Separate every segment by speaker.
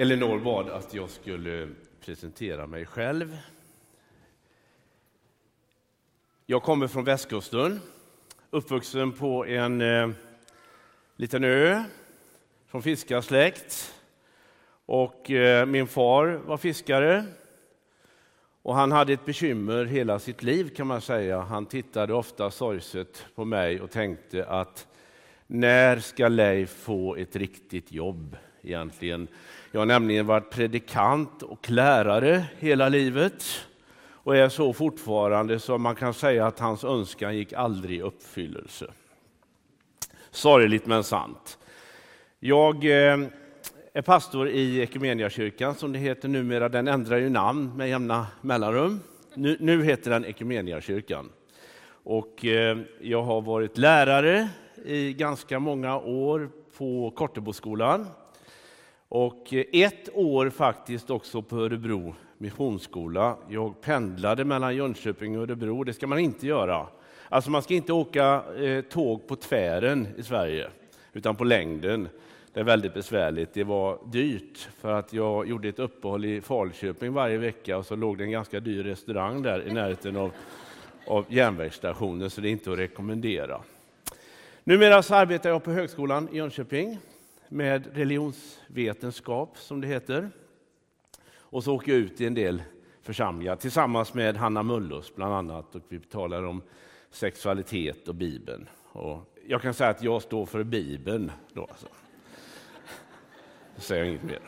Speaker 1: Elinor bad att jag skulle presentera mig själv. Jag kommer från västkusten, uppvuxen på en eh, liten ö från fiskarsläkt. Och eh, min far var fiskare och han hade ett bekymmer hela sitt liv kan man säga. Han tittade ofta sorgset på mig och tänkte att när ska Leif få ett riktigt jobb egentligen? Jag har nämligen varit predikant och lärare hela livet och är så fortfarande, så man kan säga att hans önskan gick aldrig i uppfyllelse. Sorgligt men sant. Jag eh, är pastor i Ekumeniakyrkan som det heter numera. Den ändrar ju namn med jämna mellanrum. Nu, nu heter den Ekumeniakyrkan. Och eh, jag har varit lärare i ganska många år på Korteboskolan och ett år faktiskt också på Örebro missionsskola. Jag pendlade mellan Jönköping och Örebro, det ska man inte göra. Alltså man ska inte åka eh, tåg på tvären i Sverige, utan på längden. Det är väldigt besvärligt. Det var dyrt för att jag gjorde ett uppehåll i Falköping varje vecka och så låg det en ganska dyr restaurang där i närheten av, av järnvägsstationen, så det är inte att rekommendera. Numera så arbetar jag på Högskolan i Jönköping med religionsvetenskap, som det heter. Och så åker jag ut i en del församlingar tillsammans med Hanna Mullus bland annat. Och vi talar om sexualitet och Bibeln. Och jag kan säga att jag står för Bibeln. Då alltså. Då säger jag inget mer.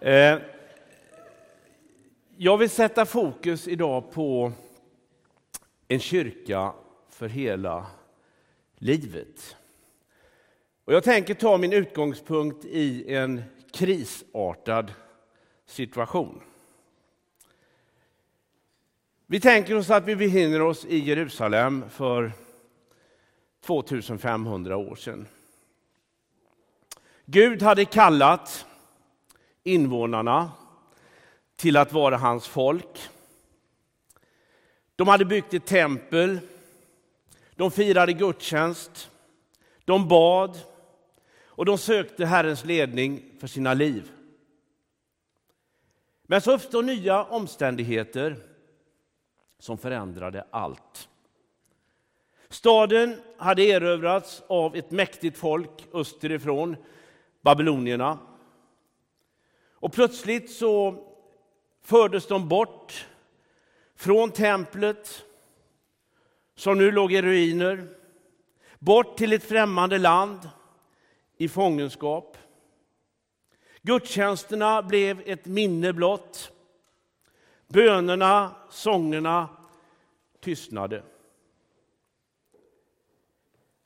Speaker 1: Eh, jag vill sätta fokus idag på en kyrka för hela livet. Och jag tänker ta min utgångspunkt i en krisartad situation. Vi tänker oss att vi befinner oss i Jerusalem för 2500 år sedan. Gud hade kallat invånarna till att vara hans folk. De hade byggt ett tempel de firade gudstjänst, de bad och de sökte Herrens ledning för sina liv. Men så uppstod nya omständigheter som förändrade allt. Staden hade erövrats av ett mäktigt folk österifrån, babylonierna. Och plötsligt så fördes de bort från templet som nu låg i ruiner, bort till ett främmande land i fångenskap. Gudstjänsterna blev ett minne blott. Bönerna, sångerna tystnade.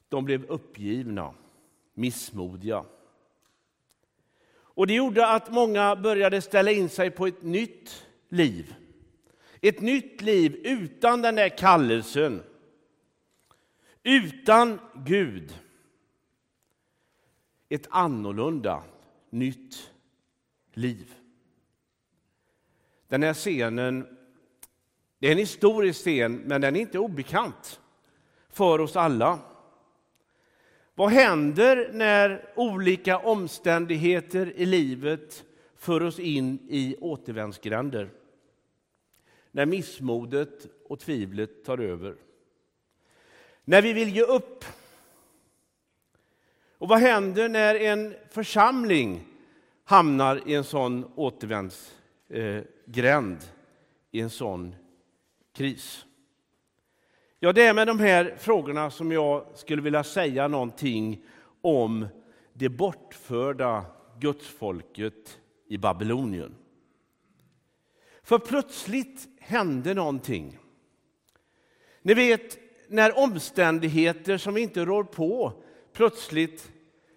Speaker 1: De blev uppgivna, missmodiga. Och det gjorde att många började ställa in sig på ett nytt liv. Ett nytt liv utan den där kallelsen utan Gud. Ett annorlunda, nytt liv. Den här scenen, det är en historisk scen, men den är inte obekant för oss alla. Vad händer när olika omständigheter i livet för oss in i återvändsgränder? När missmodet och tvivlet tar över. När vi vill ge upp. Och vad händer när en församling hamnar i en sån återvändsgränd, eh, i en sån kris? Ja, det är med de här frågorna som jag skulle vilja säga någonting om det bortförda gudsfolket i Babylonien. För plötsligt hände någonting. Ni vet, när omständigheter som vi inte rår på plötsligt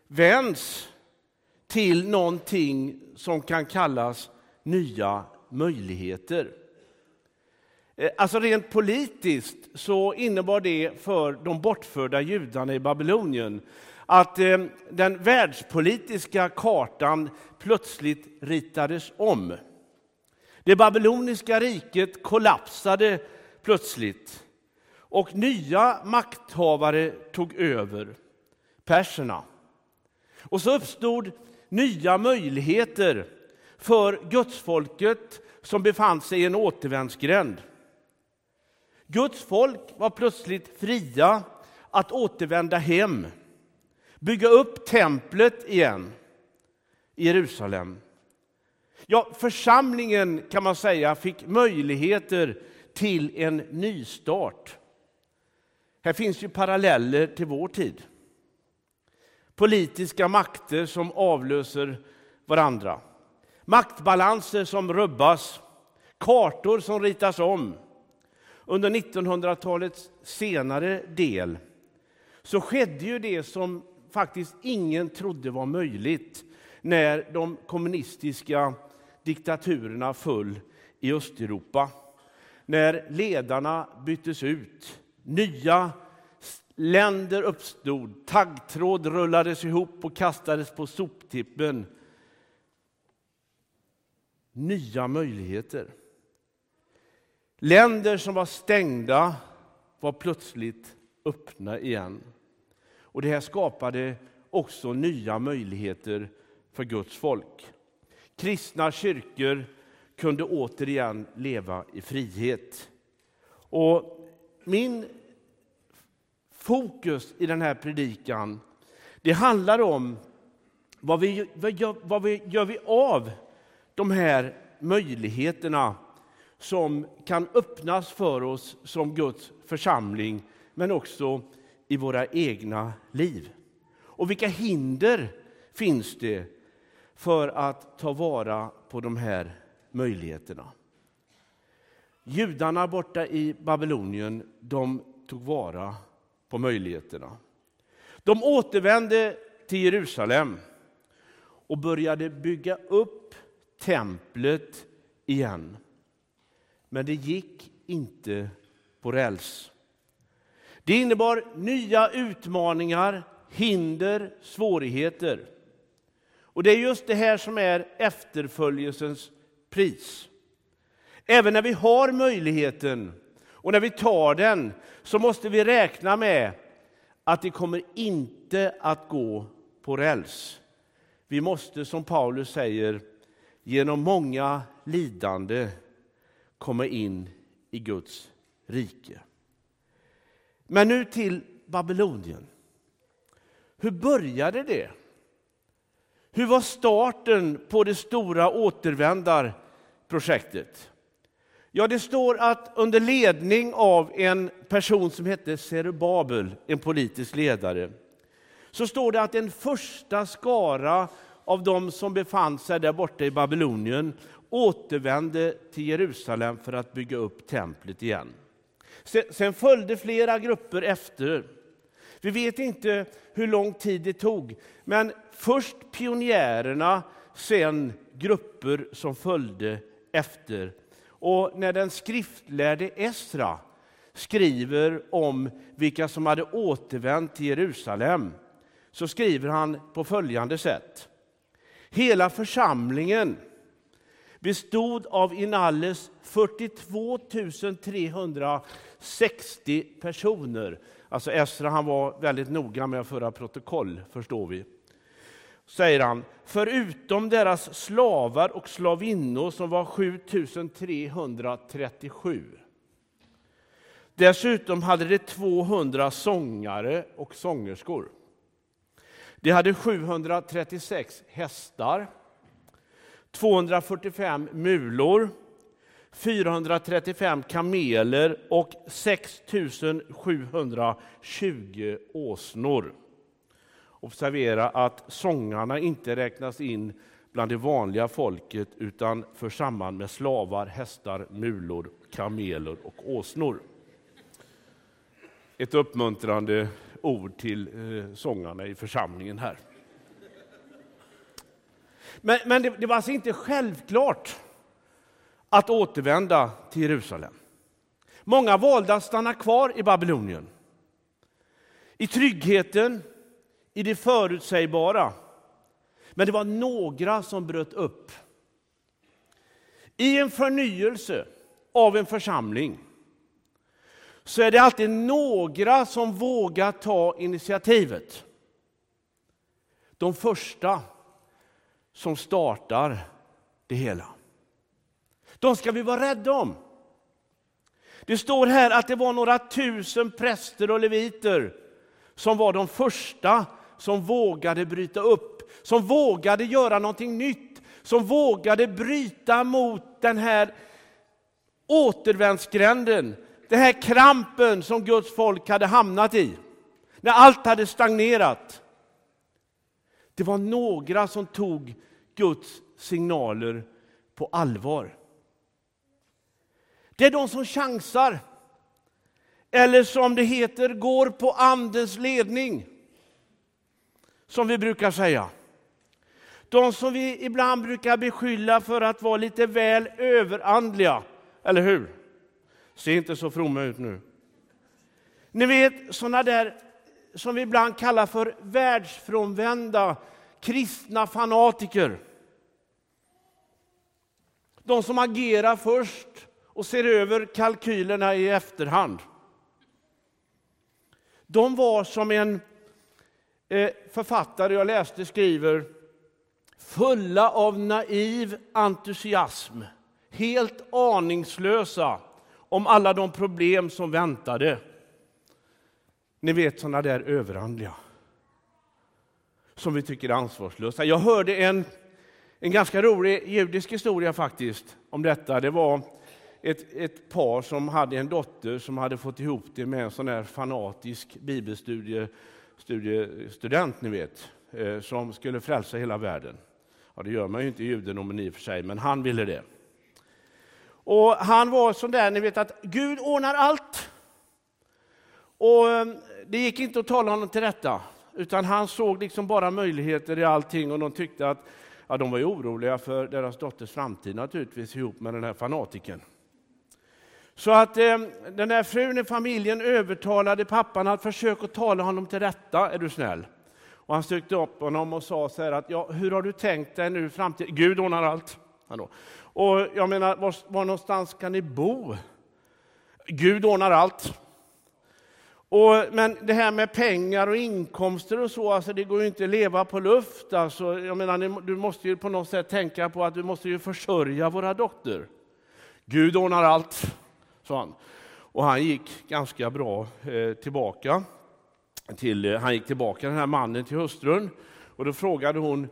Speaker 1: vänds till någonting som kan kallas nya möjligheter. Eh, alltså rent politiskt så innebar det för de bortförda judarna i Babylonien att eh, den världspolitiska kartan plötsligt ritades om. Det babyloniska riket kollapsade plötsligt och nya makthavare tog över. perserna. Och så uppstod nya möjligheter för gudsfolket som befann sig i en återvändsgränd. Guds folk var plötsligt fria att återvända hem, bygga upp templet igen i Jerusalem. Ja, församlingen kan man säga fick möjligheter till en nystart. Här finns ju paralleller till vår tid. Politiska makter som avlöser varandra. Maktbalanser som rubbas, kartor som ritas om. Under 1900-talets senare del så skedde ju det som faktiskt ingen trodde var möjligt när de kommunistiska diktaturerna föll i Östeuropa. När ledarna byttes ut, nya länder uppstod, taggtråd rullades ihop och kastades på soptippen. Nya möjligheter. Länder som var stängda var plötsligt öppna igen. Och Det här skapade också nya möjligheter för Guds folk. Kristna kyrkor kunde återigen leva i frihet. Och min fokus i den här predikan det handlar om vad vi, vad gör, vad vi, gör vi av de här möjligheterna som kan öppnas för oss som Guds församling, men också i våra egna liv. Och vilka hinder finns det för att ta vara på de här möjligheterna? Judarna borta i Babylonien, de tog vara på möjligheterna. De återvände till Jerusalem och började bygga upp templet igen. Men det gick inte på räls. Det innebar nya utmaningar, hinder, svårigheter. Och det är just det här som är efterföljelsens pris. Även när vi har möjligheten och när vi tar den så måste vi räkna med att det kommer inte att gå på räls. Vi måste, som Paulus säger, genom många lidande komma in i Guds rike. Men nu till Babylonien. Hur började det? Hur var starten på det stora återvändarprojektet? Ja, det står att under ledning av en person som hette Zerubabel, en politisk ledare, så står det att en första skara av de som befann sig där borta i Babylonien återvände till Jerusalem för att bygga upp templet igen. Sen följde flera grupper efter. Vi vet inte hur lång tid det tog, men först pionjärerna, sen grupper som följde efter. Och när den skriftlärde Esra skriver om vilka som hade återvänt till Jerusalem så skriver han på följande sätt. Hela församlingen bestod av inalles 42 360 personer. Alltså Esra han var väldigt noga med att föra protokoll, förstår vi. Säger han, förutom deras slavar och slavinnor som var 7 337. Dessutom hade de 200 sångare och sångerskor. De hade 736 hästar, 245 mulor, 435 kameler och 6 720 åsnor. Observera att sångarna inte räknas in bland det vanliga folket utan för samman med slavar, hästar, mulor, kameler och åsnor. Ett uppmuntrande ord till eh, sångarna i församlingen här. Men, men det, det var alltså inte självklart att återvända till Jerusalem. Många valde att stanna kvar i Babylonien. I tryggheten, i det förutsägbara. Men det var några som bröt upp. I en förnyelse av en församling så är det alltid några som vågar ta initiativet. De första som startar det hela. De ska vi vara rädda om. Det står här att det var några tusen präster och leviter som var de första som vågade bryta upp, som vågade göra någonting nytt, som vågade bryta mot den här återvändsgränden, den här krampen som Guds folk hade hamnat i. När allt hade stagnerat. Det var några som tog Guds signaler på allvar. Det är de som chansar. Eller som det heter, går på Andens ledning. Som vi brukar säga. De som vi ibland brukar beskylla för att vara lite väl överandliga. Eller hur? Se inte så fromma ut nu. Ni vet sådana där som vi ibland kallar för världsfrånvända kristna fanatiker. De som agerar först och ser över kalkylerna i efterhand. De var som en Eh, författare jag läste skriver fulla av naiv entusiasm, helt aningslösa om alla de problem som väntade. Ni vet sådana där överandliga som vi tycker är ansvarslösa. Jag hörde en, en ganska rolig judisk historia faktiskt om detta. Det var ett, ett par som hade en dotter som hade fått ihop det med en sån här fanatisk studiestudent ni vet, eh, som skulle frälsa hela världen. Ja, det gör man ju inte i judendomen i och för sig, men han ville det. Och han var sån där, ni vet att Gud ordnar allt. Och eh, det gick inte att tala honom till rätta, utan han såg liksom bara möjligheter i allting och de tyckte att ja, de var ju oroliga för deras dotters framtid naturligtvis ihop med den här fanatiken. Så att eh, den där frun i familjen övertalade pappan att försöka tala honom till rätta, är du snäll. Och han sökte upp honom och sa så här att, ja, hur har du tänkt dig nu framtiden? Gud ordnar allt. Hallå. Och jag menar, var, var någonstans ska ni bo? Gud ordnar allt. Och, men det här med pengar och inkomster och så, alltså det går ju inte att leva på luft. Alltså, jag menar, du måste ju på något sätt tänka på att du måste ju försörja våra dotter. Gud ordnar allt sa han. Och han gick ganska bra eh, tillbaka. Till, eh, han gick tillbaka, den här mannen, till hustrun. Och då frågade hon,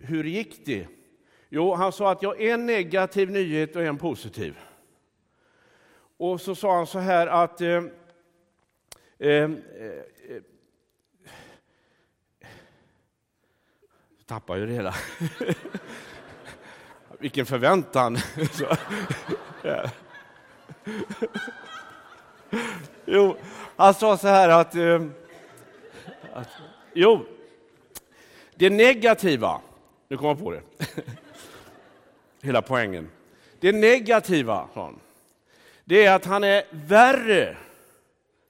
Speaker 1: hur gick det? Jo, han sa att jag en negativ nyhet och en positiv. Och så sa han så här att eh, eh, eh, tappar ju det hela. Vilken förväntan! jo, han sa så här att, eh, att... Jo, det negativa... Nu kom jag på det. Hela poängen. Det negativa, sa han, det är att han är värre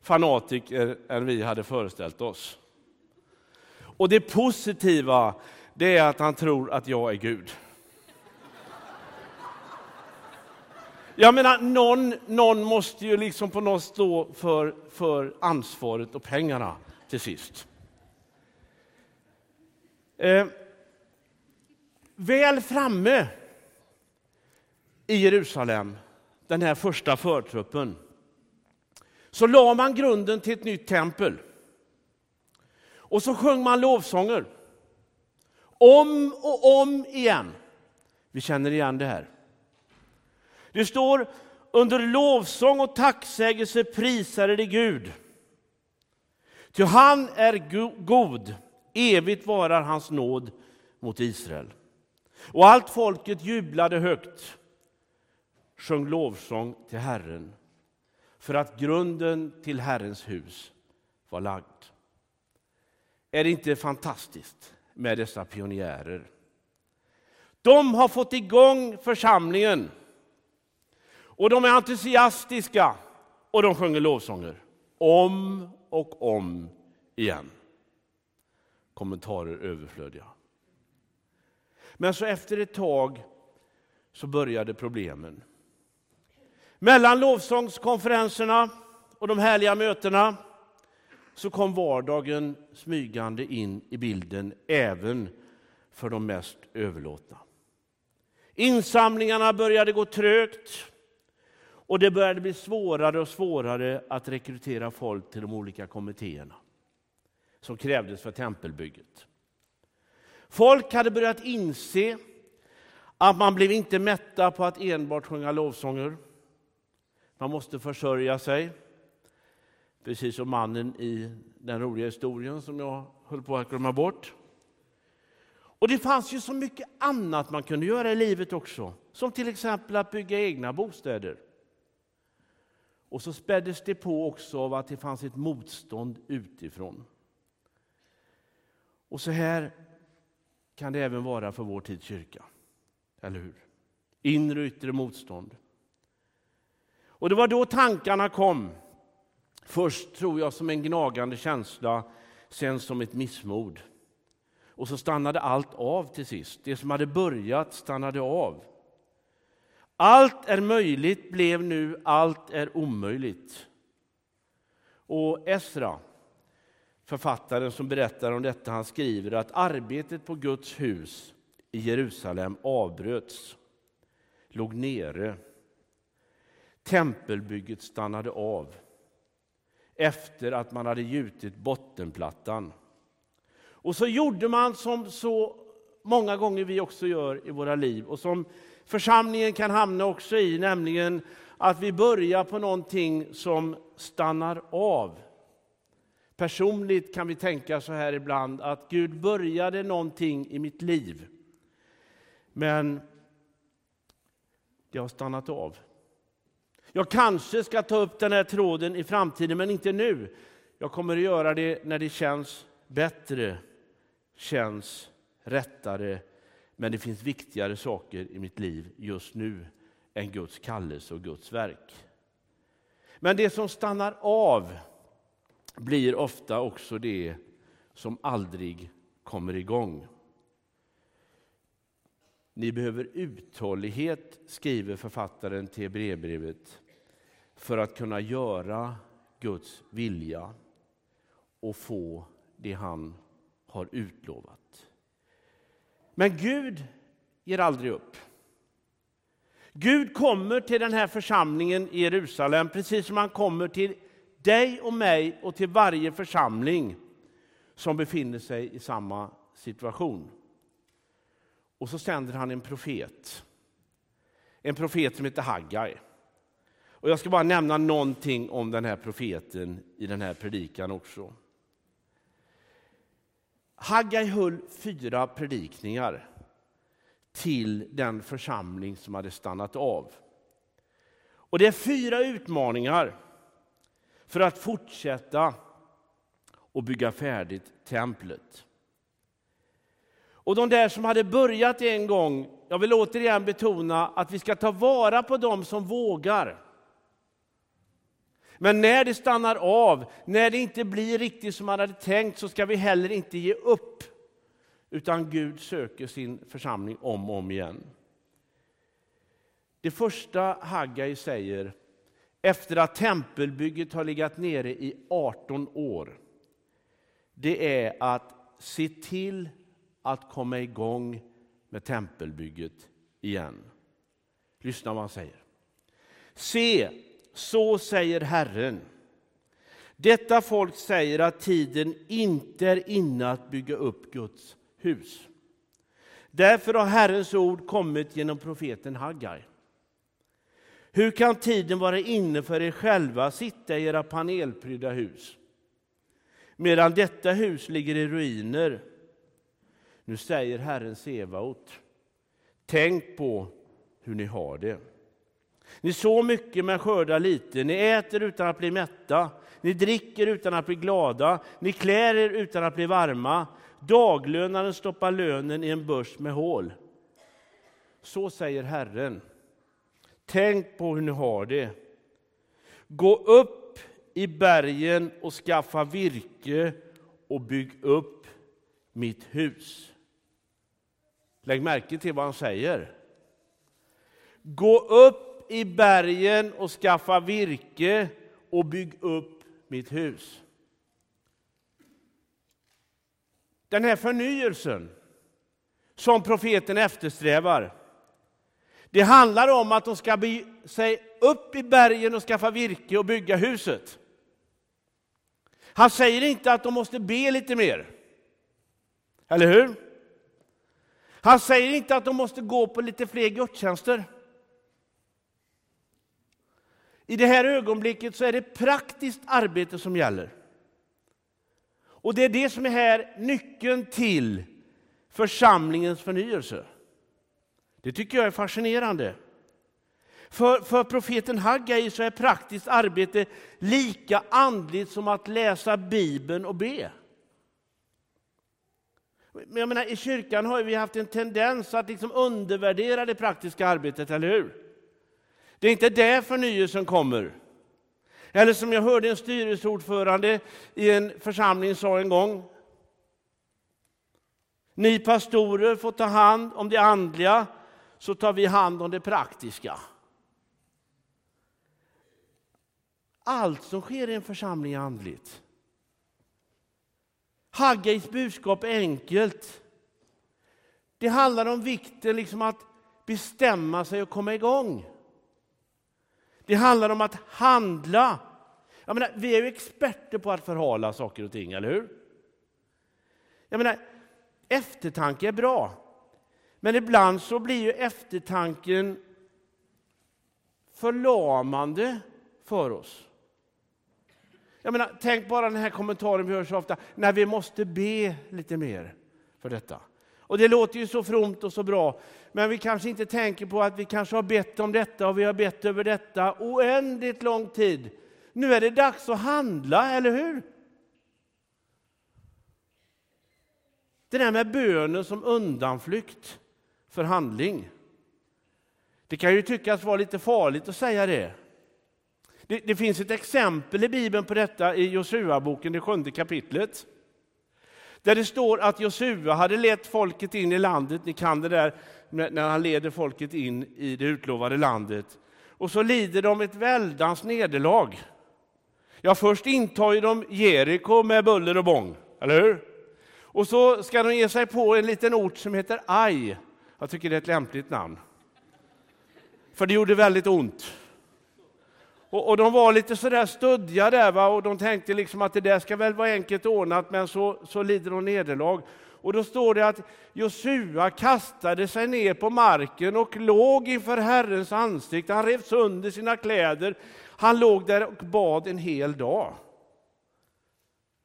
Speaker 1: fanatiker än vi hade föreställt oss. Och det positiva, det är att han tror att jag är Gud. Jag menar, någon, någon måste ju liksom på något stå för, för ansvaret och pengarna till sist. Eh, väl framme i Jerusalem, den här första förtruppen, så la man grunden till ett nytt tempel. Och så sjöng man lovsånger. Om och om igen. Vi känner igen det här. Det står under lovsång och tacksägelse prisade det Gud. Ty han är god, evigt varar hans nåd mot Israel. Och allt folket jublade högt, sjöng lovsång till Herren för att grunden till Herrens hus var lagd. Är det inte fantastiskt med dessa pionjärer? De har fått igång församlingen och de är entusiastiska och de sjunger lovsånger. Om och om igen. Kommentarer överflödiga. Men så efter ett tag så började problemen. Mellan lovsångskonferenserna och de härliga mötena så kom vardagen smygande in i bilden även för de mest överlåtna. Insamlingarna började gå trögt och det började bli svårare och svårare att rekrytera folk till de olika kommittéerna som krävdes för tempelbygget. Folk hade börjat inse att man blev inte mätta på att enbart sjunga lovsånger. Man måste försörja sig. Precis som mannen i den roliga historien som jag höll på att glömma bort. Och det fanns ju så mycket annat man kunde göra i livet också. Som till exempel att bygga egna bostäder. Och så späddes det på också av att det fanns ett motstånd utifrån. Och så här kan det även vara för vår tids kyrka. Eller hur? Inre och yttre motstånd. Och det var då tankarna kom. Först tror jag som en gnagande känsla, sen som ett missmod. Och så stannade allt av till sist. Det som hade börjat stannade av. Allt är möjligt blev nu allt är omöjligt. Och Esra, författaren som berättar om detta, han skriver att arbetet på Guds hus i Jerusalem avbröts, låg nere. Tempelbygget stannade av efter att man hade gjutit bottenplattan. Och så gjorde man som så många gånger vi också gör i våra liv och som församlingen kan hamna också i, nämligen att vi börjar på någonting som stannar av. Personligt kan vi tänka så här ibland att Gud började någonting i mitt liv. Men det har stannat av. Jag kanske ska ta upp den här tråden i framtiden, men inte nu. Jag kommer att göra det när det känns bättre, känns rättare. Men det finns viktigare saker i mitt liv just nu än Guds kallelse och Guds verk. Men det som stannar av blir ofta också det som aldrig kommer igång. Ni behöver uthållighet, skriver författaren till brevbrevet för att kunna göra Guds vilja och få det han har utlovat. Men Gud ger aldrig upp. Gud kommer till den här församlingen i Jerusalem precis som han kommer till dig och mig och till varje församling som befinner sig i samma situation. Och så sänder han en profet. En profet som heter Haggai. Och jag ska bara nämna någonting om den här profeten i den här predikan också. Haggai höll fyra predikningar till den församling som hade stannat av. Och det är fyra utmaningar för att fortsätta och bygga färdigt templet. Och de där som hade börjat en gång, jag vill återigen betona att vi ska ta vara på dem som vågar. Men när det stannar av, när det inte blir riktigt som man hade tänkt, så ska vi heller inte ge upp. Utan Gud söker sin församling om och om igen. Det första Haggai säger, efter att tempelbygget har legat nere i 18 år, det är att se till att komma igång med tempelbygget igen. Lyssna vad han säger. Se, så säger Herren. Detta folk säger att tiden inte är inne att bygga upp Guds hus. Därför har Herrens ord kommit genom profeten Haggai. Hur kan tiden vara inne för er själva att sitta i era panelprydda hus medan detta hus ligger i ruiner? Nu säger Herren Sevaot, tänk på hur ni har det. Ni så mycket men skördar lite, ni äter utan att bli mätta, ni dricker utan att bli glada, ni klär er utan att bli varma. Daglönaren stoppar lönen i en börs med hål. Så säger Herren. Tänk på hur ni har det. Gå upp i bergen och skaffa virke och bygg upp mitt hus. Lägg märke till vad han säger. Gå upp i bergen och skaffa virke och bygg upp mitt hus. den här förnyelsen som profeten eftersträvar. Det handlar om att de ska bege sig upp i bergen och skaffa virke och bygga huset. Han säger inte att de måste be lite mer. Eller hur? Han säger inte att de måste gå på lite fler gudstjänster. I det här ögonblicket så är det praktiskt arbete som gäller. Och det är det som är här nyckeln till församlingens förnyelse. Det tycker jag är fascinerande. För, för profeten Haggai så är praktiskt arbete lika andligt som att läsa Bibeln och be. Men jag menar, I kyrkan har vi haft en tendens att liksom undervärdera det praktiska arbetet, eller hur? Det är inte där förnyelsen kommer. Eller som jag hörde en styrelseordförande i en församling sa en gång. Ni pastorer får ta hand om det andliga, så tar vi hand om det praktiska. Allt som sker i en församling är andligt. Haggais budskap är enkelt. Det handlar om vikten liksom att bestämma sig och komma igång. Det handlar om att handla. Jag menar, vi är ju experter på att förhala saker och ting, eller hur? Jag menar, eftertanke är bra. Men ibland så blir ju eftertanken förlamande för oss. Jag menar, tänk bara den här kommentaren vi hör så ofta, när vi måste be lite mer för detta. Och det låter ju så fromt och så bra, men vi kanske inte tänker på att vi kanske har bett om detta och vi har bett över detta oändligt lång tid. Nu är det dags att handla, eller hur? Det där med bönen som undanflykt för handling. Det kan ju tyckas vara lite farligt att säga det. Det, det finns ett exempel i Bibeln på detta i Josua-boken, det sjunde kapitlet. Där det står att Josua hade lett folket in i landet, ni kan det där när han leder folket in i det utlovade landet. Och så lider de ett väldans nederlag. Ja, först intar de Jeriko med buller och bång, eller hur? Och så ska de ge sig på en liten ort som heter Aj. Jag tycker det är ett lämpligt namn. För det gjorde väldigt ont. Och, och de var lite sådär studdiga där va? och de tänkte liksom att det där ska väl vara enkelt ordnat, men så, så lider de nederlag. Och då står det att Josua kastade sig ner på marken och låg inför Herrens ansikte. Han rev sönder sina kläder. Han låg där och bad en hel dag.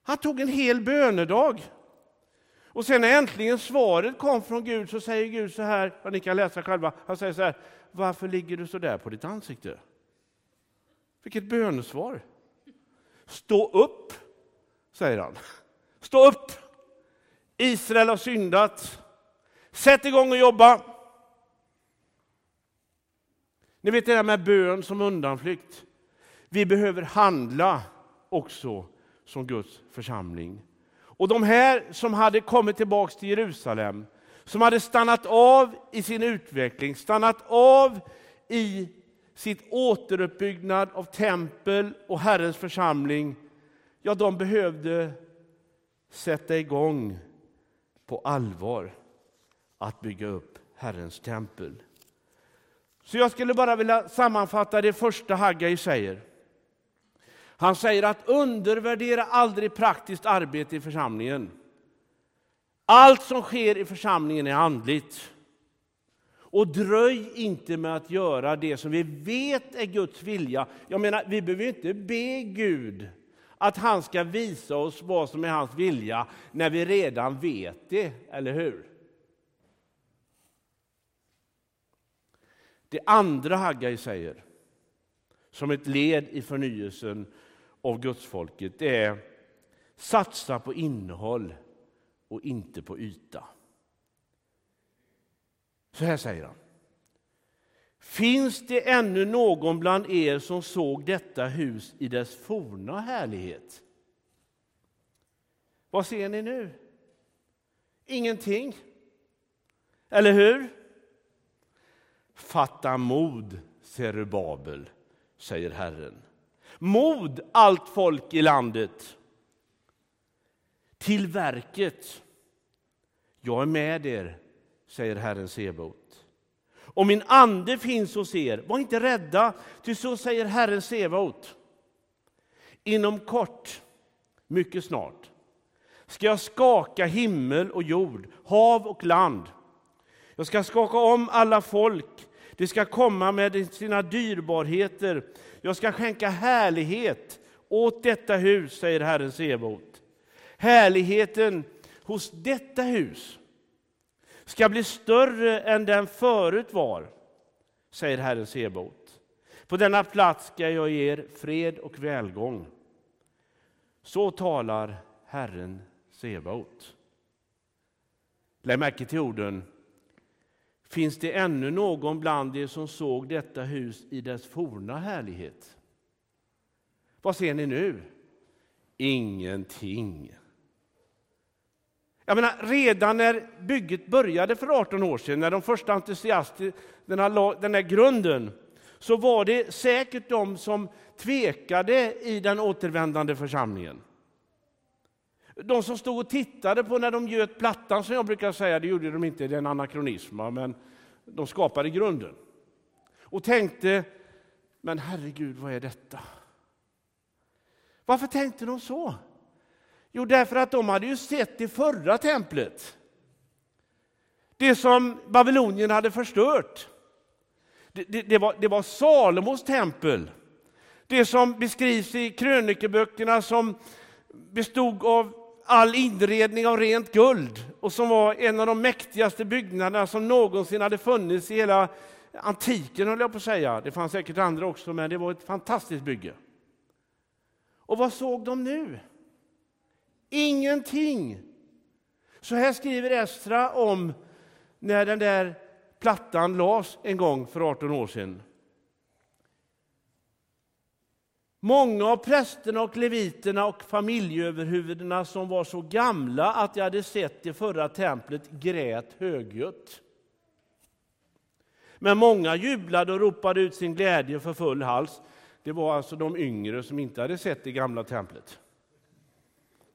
Speaker 1: Han tog en hel bönedag. Och sen när äntligen svaret kom från Gud så säger Gud så här, och ni kan läsa själva, han säger så här, varför ligger du så där på ditt ansikte? Vilket bönesvar! Stå upp, säger han. Stå upp! Israel har syndat. Sätt igång och jobba! Ni vet det där med bön som undanflykt. Vi behöver handla också som Guds församling. Och de här som hade kommit tillbaks till Jerusalem, som hade stannat av i sin utveckling, stannat av i sitt återuppbyggnad av tempel och Herrens församling, ja, de behövde sätta igång på allvar att bygga upp Herrens tempel. Så jag skulle bara vilja sammanfatta det första Haggai säger. Han säger att undervärdera aldrig praktiskt arbete i församlingen. Allt som sker i församlingen är andligt. Och dröj inte med att göra det som vi vet är Guds vilja. Jag menar, vi behöver inte be Gud att han ska visa oss vad som är hans vilja när vi redan vet det, eller hur? Det andra Haggai säger, som ett led i förnyelsen av gudsfolket, det är satsa på innehåll och inte på yta. Så här säger han. Finns det ännu någon bland er som såg detta hus i dess forna härlighet? Vad ser ni nu? Ingenting. Eller hur? Fatta mod, Serubabel, säger Herren. Mod, allt folk i landet. Till verket. Jag är med er, säger Herren Sebaot. Och min ande finns hos er. Var inte rädda, ty så säger Herren Sebaot. Inom kort, mycket snart, ska jag skaka himmel och jord, hav och land. Jag ska skaka om alla folk. De ska komma med sina dyrbarheter. Jag ska skänka härlighet åt detta hus, säger Herren Sebaot. Härligheten hos detta hus ska bli större än den förut var, säger Herren Sebaot. På denna plats ska jag ge er fred och välgång. Så talar Herren Sebaot. Lägg märke till orden. Finns det ännu någon bland er som såg detta hus i dess forna härlighet? Vad ser ni nu? Ingenting. Jag menar, redan när bygget började för 18 år sedan, när de första entusiasterna la den här grunden, så var det säkert de som tvekade i den återvändande församlingen. De som stod och tittade på när de göt plattan, som jag brukar säga, det gjorde de inte, det är en anakronism, men de skapade grunden. Och tänkte, men herregud, vad är detta? Varför tänkte de så? Jo, därför att de hade ju sett det förra templet. Det som Babylonien hade förstört. Det, det, det, var, det var Salomos tempel. Det som beskrivs i krönikeböckerna som bestod av all inredning av rent guld och som var en av de mäktigaste byggnaderna som någonsin hade funnits i hela antiken, höll jag på att säga. Det fanns säkert andra också, men det var ett fantastiskt bygge. Och vad såg de nu? Ingenting. Så här skriver Estra om när den där plattan lades en gång för 18 år sedan. Många av prästerna och leviterna och familjeöverhuvudena som var så gamla att de hade sett det förra templet grät högljutt. Men många jublade och ropade ut sin glädje för full hals. Det var alltså de yngre som inte hade sett det gamla templet.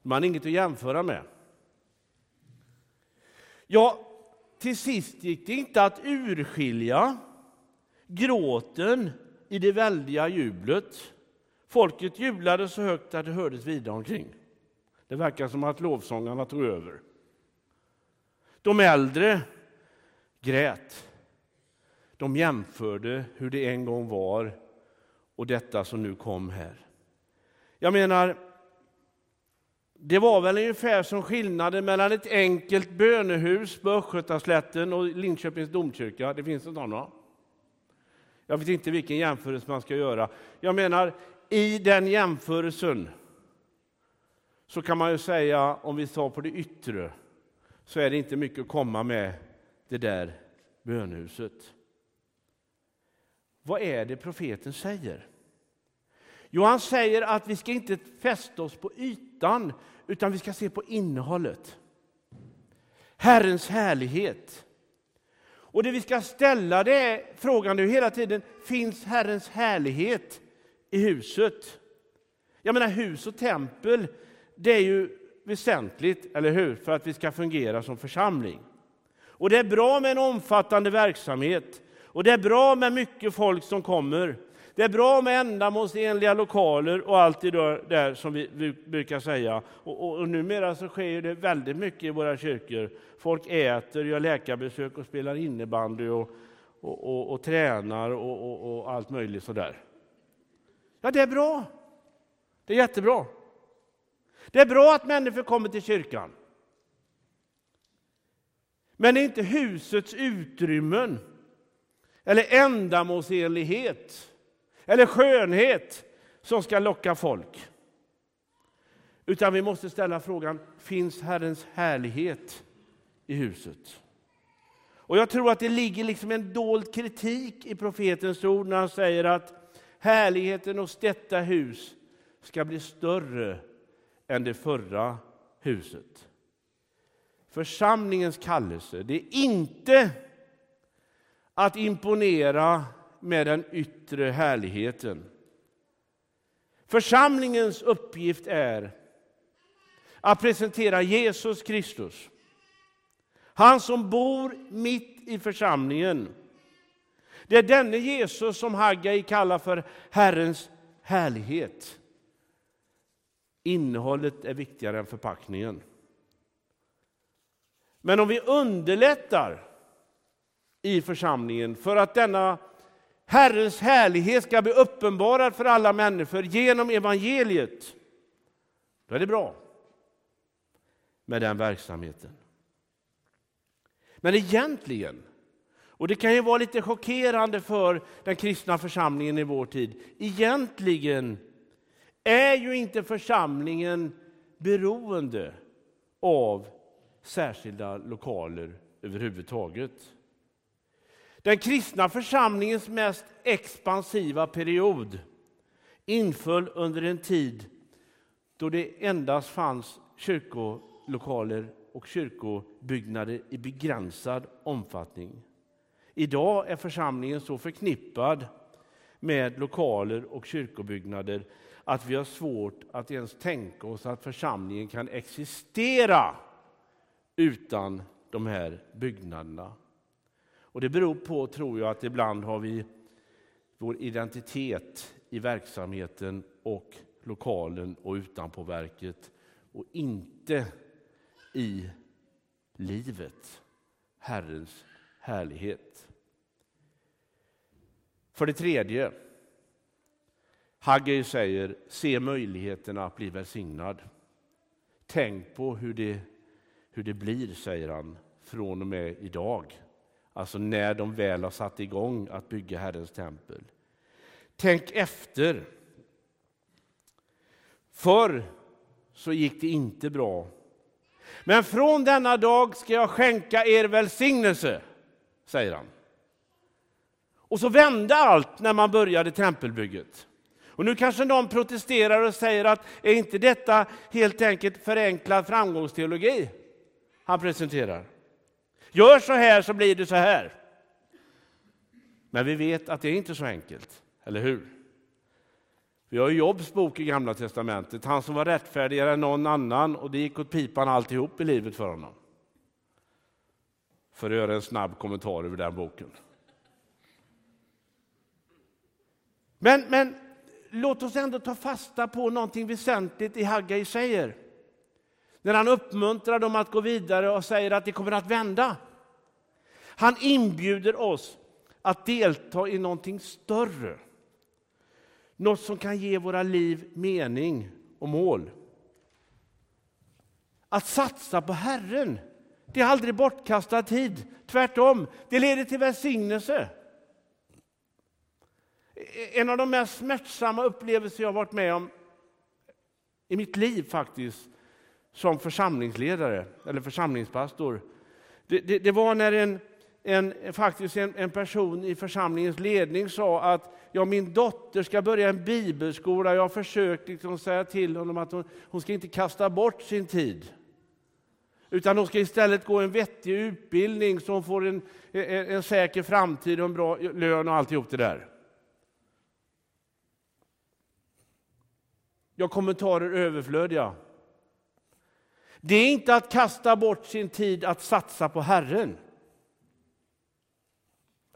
Speaker 1: Man har inget att jämföra med. Ja, till sist gick det inte att urskilja gråten i det väldiga jublet. Folket jublade så högt att det hördes vida omkring. Det verkar som att lovsångarna tog över. De äldre grät. De jämförde hur det en gång var och detta som nu kom här. Jag menar, det var väl ungefär som skillnaden mellan ett enkelt bönehus på Östgötaslätten och Linköpings domkyrka. Det finns sådana. Jag vet inte vilken jämförelse man ska göra. Jag menar, i den jämförelsen så kan man ju säga, om vi tar på det yttre, så är det inte mycket att komma med det där bönhuset. Vad är det profeten säger? Jo, han säger att vi ska inte fästa oss på ytan, utan vi ska se på innehållet. Herrens härlighet. Och det vi ska ställa det är frågan nu hela tiden, finns Herrens härlighet i huset? Jag menar hus och tempel, det är ju väsentligt, eller hur, för att vi ska fungera som församling. Och det är bra med en omfattande verksamhet och det är bra med mycket folk som kommer. Det är bra med ändamålsenliga lokaler och allt det där som vi brukar säga. Och, och, och numera så sker det väldigt mycket i våra kyrkor. Folk äter, gör läkarbesök och spelar innebandy och, och, och tränar och, allt möjligt sådär. Ja, det är bra. Det är jättebra. Det är bra att människor kommer till kyrkan. Men det är inte husets utrymmen eller ändamålsenlighet eller skönhet som ska locka folk. Utan vi måste ställa frågan, finns Herrens härlighet i huset? Och jag tror att det ligger liksom en dold kritik i profetens ord när han säger att härligheten hos detta hus ska bli större än det förra huset. Församlingens kallelse, det är inte att imponera med den yttre härligheten. Församlingens uppgift är att presentera Jesus Kristus. Han som bor mitt i församlingen. Det är denne Jesus som Haggai kallar för Herrens härlighet. Innehållet är viktigare än förpackningen. Men om vi underlättar i församlingen för att denna Herrens härlighet ska bli uppenbarad för alla människor genom evangeliet, då är det bra med den verksamheten. Men egentligen, och det kan ju vara lite chockerande för den kristna församlingen i vår tid, egentligen är ju inte församlingen beroende av särskilda lokaler överhuvudtaget. Den kristna församlingens mest expansiva period inföll under en tid då det endast fanns kyrkolokaler och kyrkobyggnader i begränsad omfattning. Idag är församlingen så förknippad med lokaler och kyrkobyggnader att vi har svårt att ens tänka oss att församlingen kan existera utan de här byggnaderna. Och det beror på, tror jag, att ibland har vi vår identitet i verksamheten och lokalen och utanpåverket och inte i livet, Herrens härlighet. För det tredje, Haggai säger se möjligheterna att bli välsignad. Tänk på hur det, hur det blir, säger han, från och med idag. Alltså när de väl har satt igång att bygga Herrens tempel. Tänk efter. Förr så gick det inte bra. Men från denna dag ska jag skänka er välsignelse, säger han. Och så vände allt när man började tempelbygget. Och nu kanske någon protesterar och säger att är inte detta helt enkelt förenklad framgångsteologi han presenterar? Gör så här så blir det så här. Men vi vet att det är inte så enkelt, eller hur? Vi har Jobs bok i Gamla testamentet, han som var rättfärdigare än någon annan och det gick åt pipan alltihop i livet för honom. För att göra en snabb kommentar över den boken. Men, men låt oss ändå ta fasta på någonting väsentligt i Haggai säger. När han uppmuntrar dem att gå vidare och säger att det kommer att vända. Han inbjuder oss att delta i någonting större. Något som kan ge våra liv mening och mål. Att satsa på Herren, det är aldrig bortkastad tid. Tvärtom, det leder till välsignelse. En av de mest smärtsamma upplevelser jag varit med om i mitt liv faktiskt, som församlingsledare eller församlingspastor, det, det, det var när en en, faktiskt en, en, person i församlingens ledning sa att ja, min dotter ska börja en bibelskola. Jag har försökt liksom säga till honom att hon, hon ska inte kasta bort sin tid. Utan hon ska istället gå en vettig utbildning så hon får en, en, en säker framtid och en bra lön och alltihop det där. Jag kommentarer överflödiga. Det är inte att kasta bort sin tid att satsa på Herren.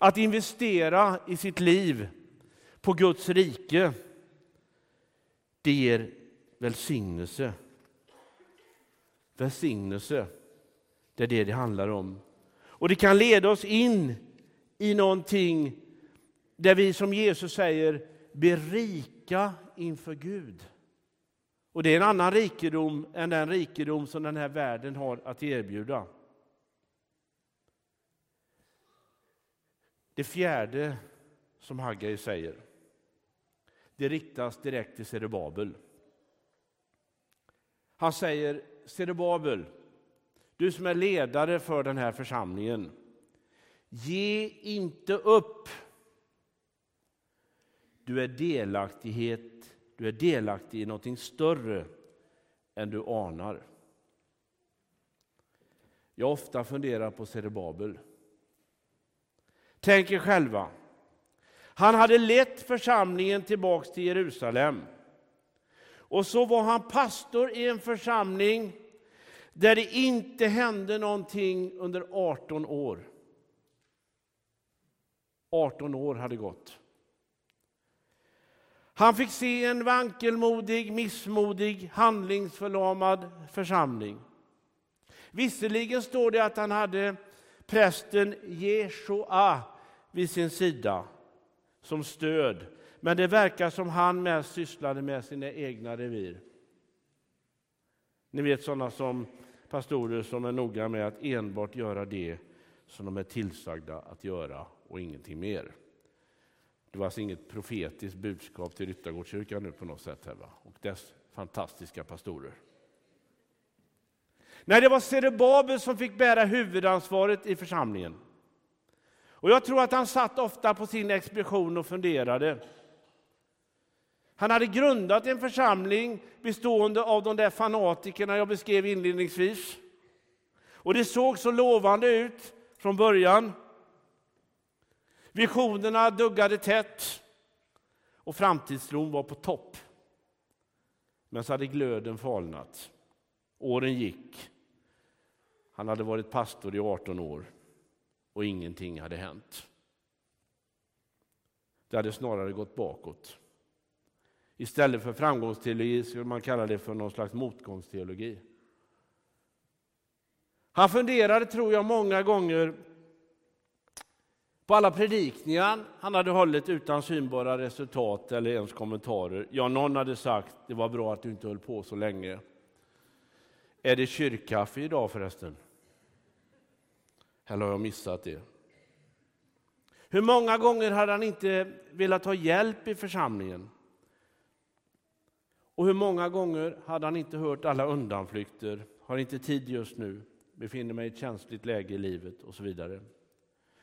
Speaker 1: Att investera i sitt liv på Guds rike, det ger välsignelse. Välsignelse, det är det det handlar om. Och det kan leda oss in i någonting där vi som Jesus säger blir rika inför Gud. Och det är en annan rikedom än den rikedom som den här världen har att erbjuda. Det fjärde som Haggai säger, det riktas direkt till Zerubabel. Han säger, Zerubabel, du som är ledare för den här församlingen, ge inte upp. Du är delaktighet, du är delaktig i någonting större än du anar. Jag har ofta funderat på Zerubabel. Tänk er själva. Han hade lett församlingen tillbaks till Jerusalem. Och så var han pastor i en församling där det inte hände någonting under 18 år. 18 år hade gått. Han fick se en vankelmodig, missmodig, handlingsförlamad församling. Visserligen står det att han hade prästen Jeshua vid sin sida som stöd, men det verkar som han mest sysslade med sina egna revir. Ni vet sådana som pastorer som är noga med att enbart göra det som de är tillsagda att göra och ingenting mer. Det var alltså inget profetiskt budskap till Ryttargårdskyrkan nu på något sätt här, va? och dess fantastiska pastorer. Nej, det var Serebabel som fick bära huvudansvaret i församlingen. Och jag tror att han satt ofta på sin expedition och funderade. Han hade grundat en församling bestående av de där fanatikerna jag beskrev inledningsvis. Och det såg så lovande ut från början. Visionerna duggade tätt och framtidstron var på topp. Men så hade glöden falnat. Åren gick. Han hade varit pastor i 18 år och ingenting hade hänt. Det hade snarare gått bakåt. Istället för framgångsteologi skulle man kalla det för någon slags motgångsteologi. Han funderade, tror jag, många gånger på alla predikningar han hade hållit utan synbara resultat eller ens kommentarer. Ja, någon hade sagt det var bra att du inte höll på så länge. Är det kyrkkaffe idag förresten? Eller har jag missat det? Hur många gånger hade han inte velat ha hjälp i församlingen? Och hur många gånger hade han inte hört alla undanflykter, har inte tid just nu, befinner mig i ett känsligt läge i livet och så vidare.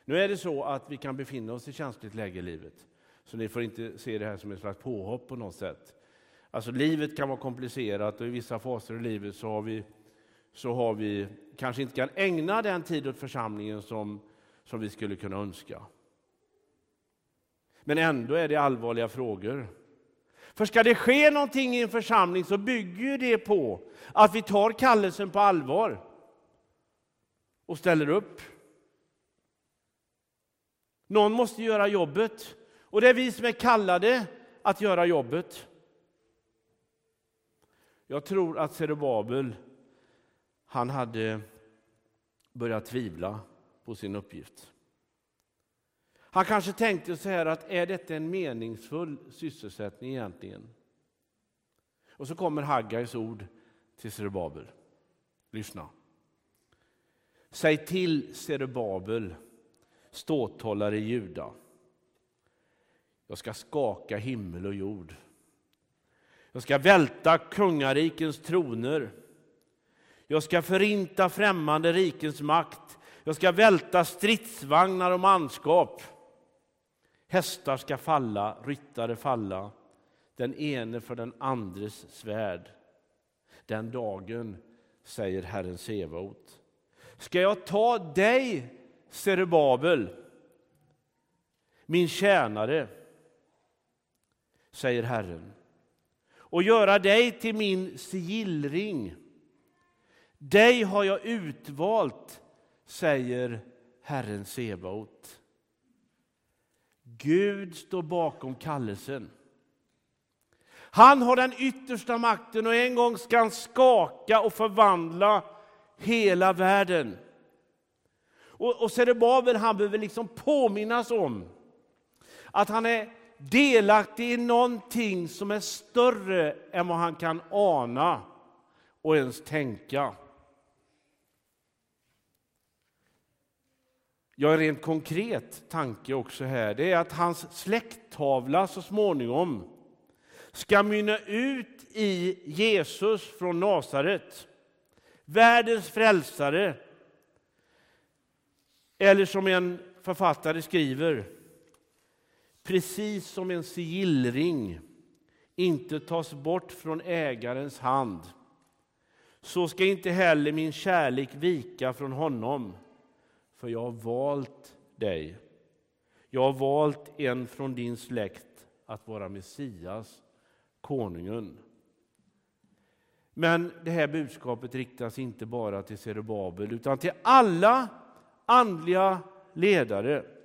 Speaker 1: Nu är det så att vi kan befinna oss i känsligt läge i livet, så ni får inte se det här som ett slags påhopp på något sätt. Alltså livet kan vara komplicerat och i vissa faser i livet så har vi, så har vi kanske inte kan ägna den tid åt församlingen som, som vi skulle kunna önska. Men ändå är det allvarliga frågor. För ska det ske någonting i en församling så bygger det på att vi tar kallelsen på allvar och ställer upp. Någon måste göra jobbet och det är vi som är kallade att göra jobbet. Jag tror att Zerubabel, han hade börjat tvivla på sin uppgift. Han kanske tänkte så här att är detta en meningsfull sysselsättning egentligen? Och så kommer Haggais ord till Zerubabel. Lyssna. Säg till Zerubabel, ståthållare i Juda. Jag ska skaka himmel och jord. Jag ska välta kungarikens troner. Jag ska förinta främmande rikens makt. Jag ska välta stridsvagnar och manskap. Hästar ska falla, ryttare falla, den ene för den andres svärd. Den dagen, säger Herren Sebaot, ska jag ta dig, Serubabel, min tjänare, säger Herren, och göra dig till min sigillring. Dig har jag utvalt, säger Herren Sebaot. Gud står bakom kallelsen. Han har den yttersta makten och en gång ska han skaka och förvandla hela världen. Och, och Zerubabel han behöver liksom påminnas om att han är delaktig i någonting som är större än vad han kan ana och ens tänka. ja, en rent konkret tanke också här, det är att hans släkttavla så småningom ska mynna ut i Jesus från Nasaret, världens frälsare. Eller som en författare skriver, precis som en sigillring inte tas bort från ägarens hand, så ska inte heller min kärlek vika från honom för jag har valt dig. Jag har valt en från din släkt att vara Messias, konungen. Men det här budskapet riktas inte bara till Zerubabel utan till alla andliga ledare.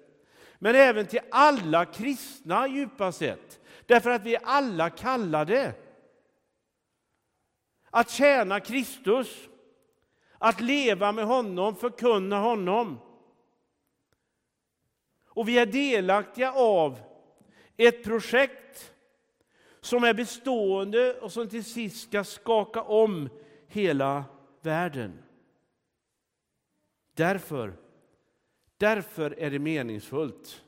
Speaker 1: Men även till alla kristna djupast sett. Därför att vi är alla kallade att tjäna Kristus, att leva med honom, förkunna honom. Och vi är delaktiga av ett projekt som är bestående och som till sist ska skaka om hela världen. Därför, därför är det meningsfullt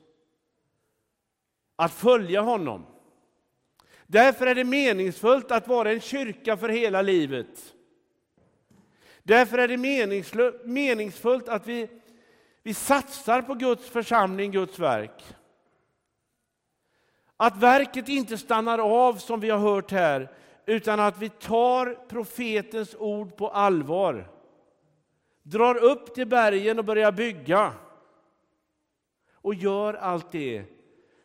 Speaker 1: att följa honom. Därför är det meningsfullt att vara en kyrka för hela livet. Därför är det meningsfullt att vi, vi satsar på Guds församling, Guds verk. Att verket inte stannar av som vi har hört här, utan att vi tar profetens ord på allvar. Drar upp till bergen och börjar bygga. Och gör allt det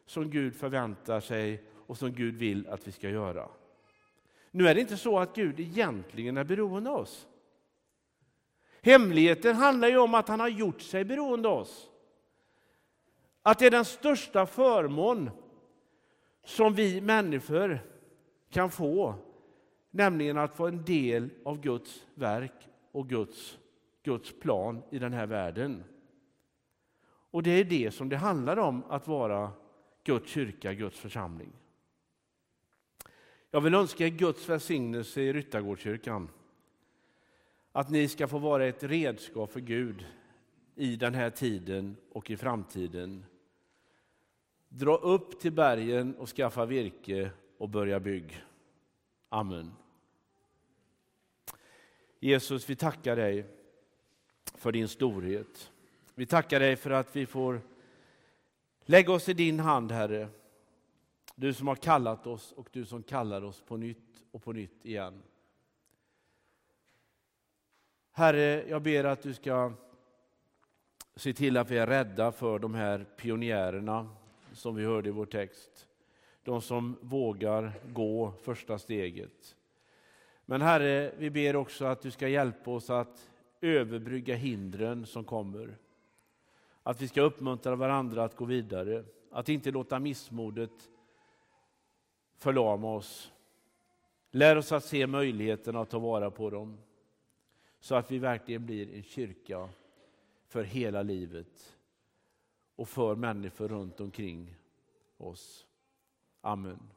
Speaker 1: som Gud förväntar sig och som Gud vill att vi ska göra. Nu är det inte så att Gud egentligen är beroende av oss. Hemligheten handlar ju om att han har gjort sig beroende av oss. Att det är den största förmån som vi människor kan få, nämligen att få en del av Guds verk och Guds, Guds plan i den här världen. Och det är det som det handlar om att vara Guds kyrka, Guds församling. Jag vill önska er Guds välsignelse i Ryttargårdskyrkan. Att ni ska få vara ett redskap för Gud i den här tiden och i framtiden. Dra upp till bergen och skaffa virke och börja bygg. Amen. Jesus, vi tackar dig för din storhet. Vi tackar dig för att vi får lägga oss i din hand, Herre. Du som har kallat oss och du som kallar oss på nytt och på nytt igen. Herre, jag ber att du ska se till att vi är rädda för de här pionjärerna som vi hörde i vår text. De som vågar gå första steget. Men Herre, vi ber också att du ska hjälpa oss att överbrygga hindren som kommer. Att vi ska uppmuntra varandra att gå vidare, att inte låta missmodet förlama oss. Lär oss att se möjligheterna och ta vara på dem. Så att vi verkligen blir en kyrka för hela livet och för människor runt omkring oss. Amen.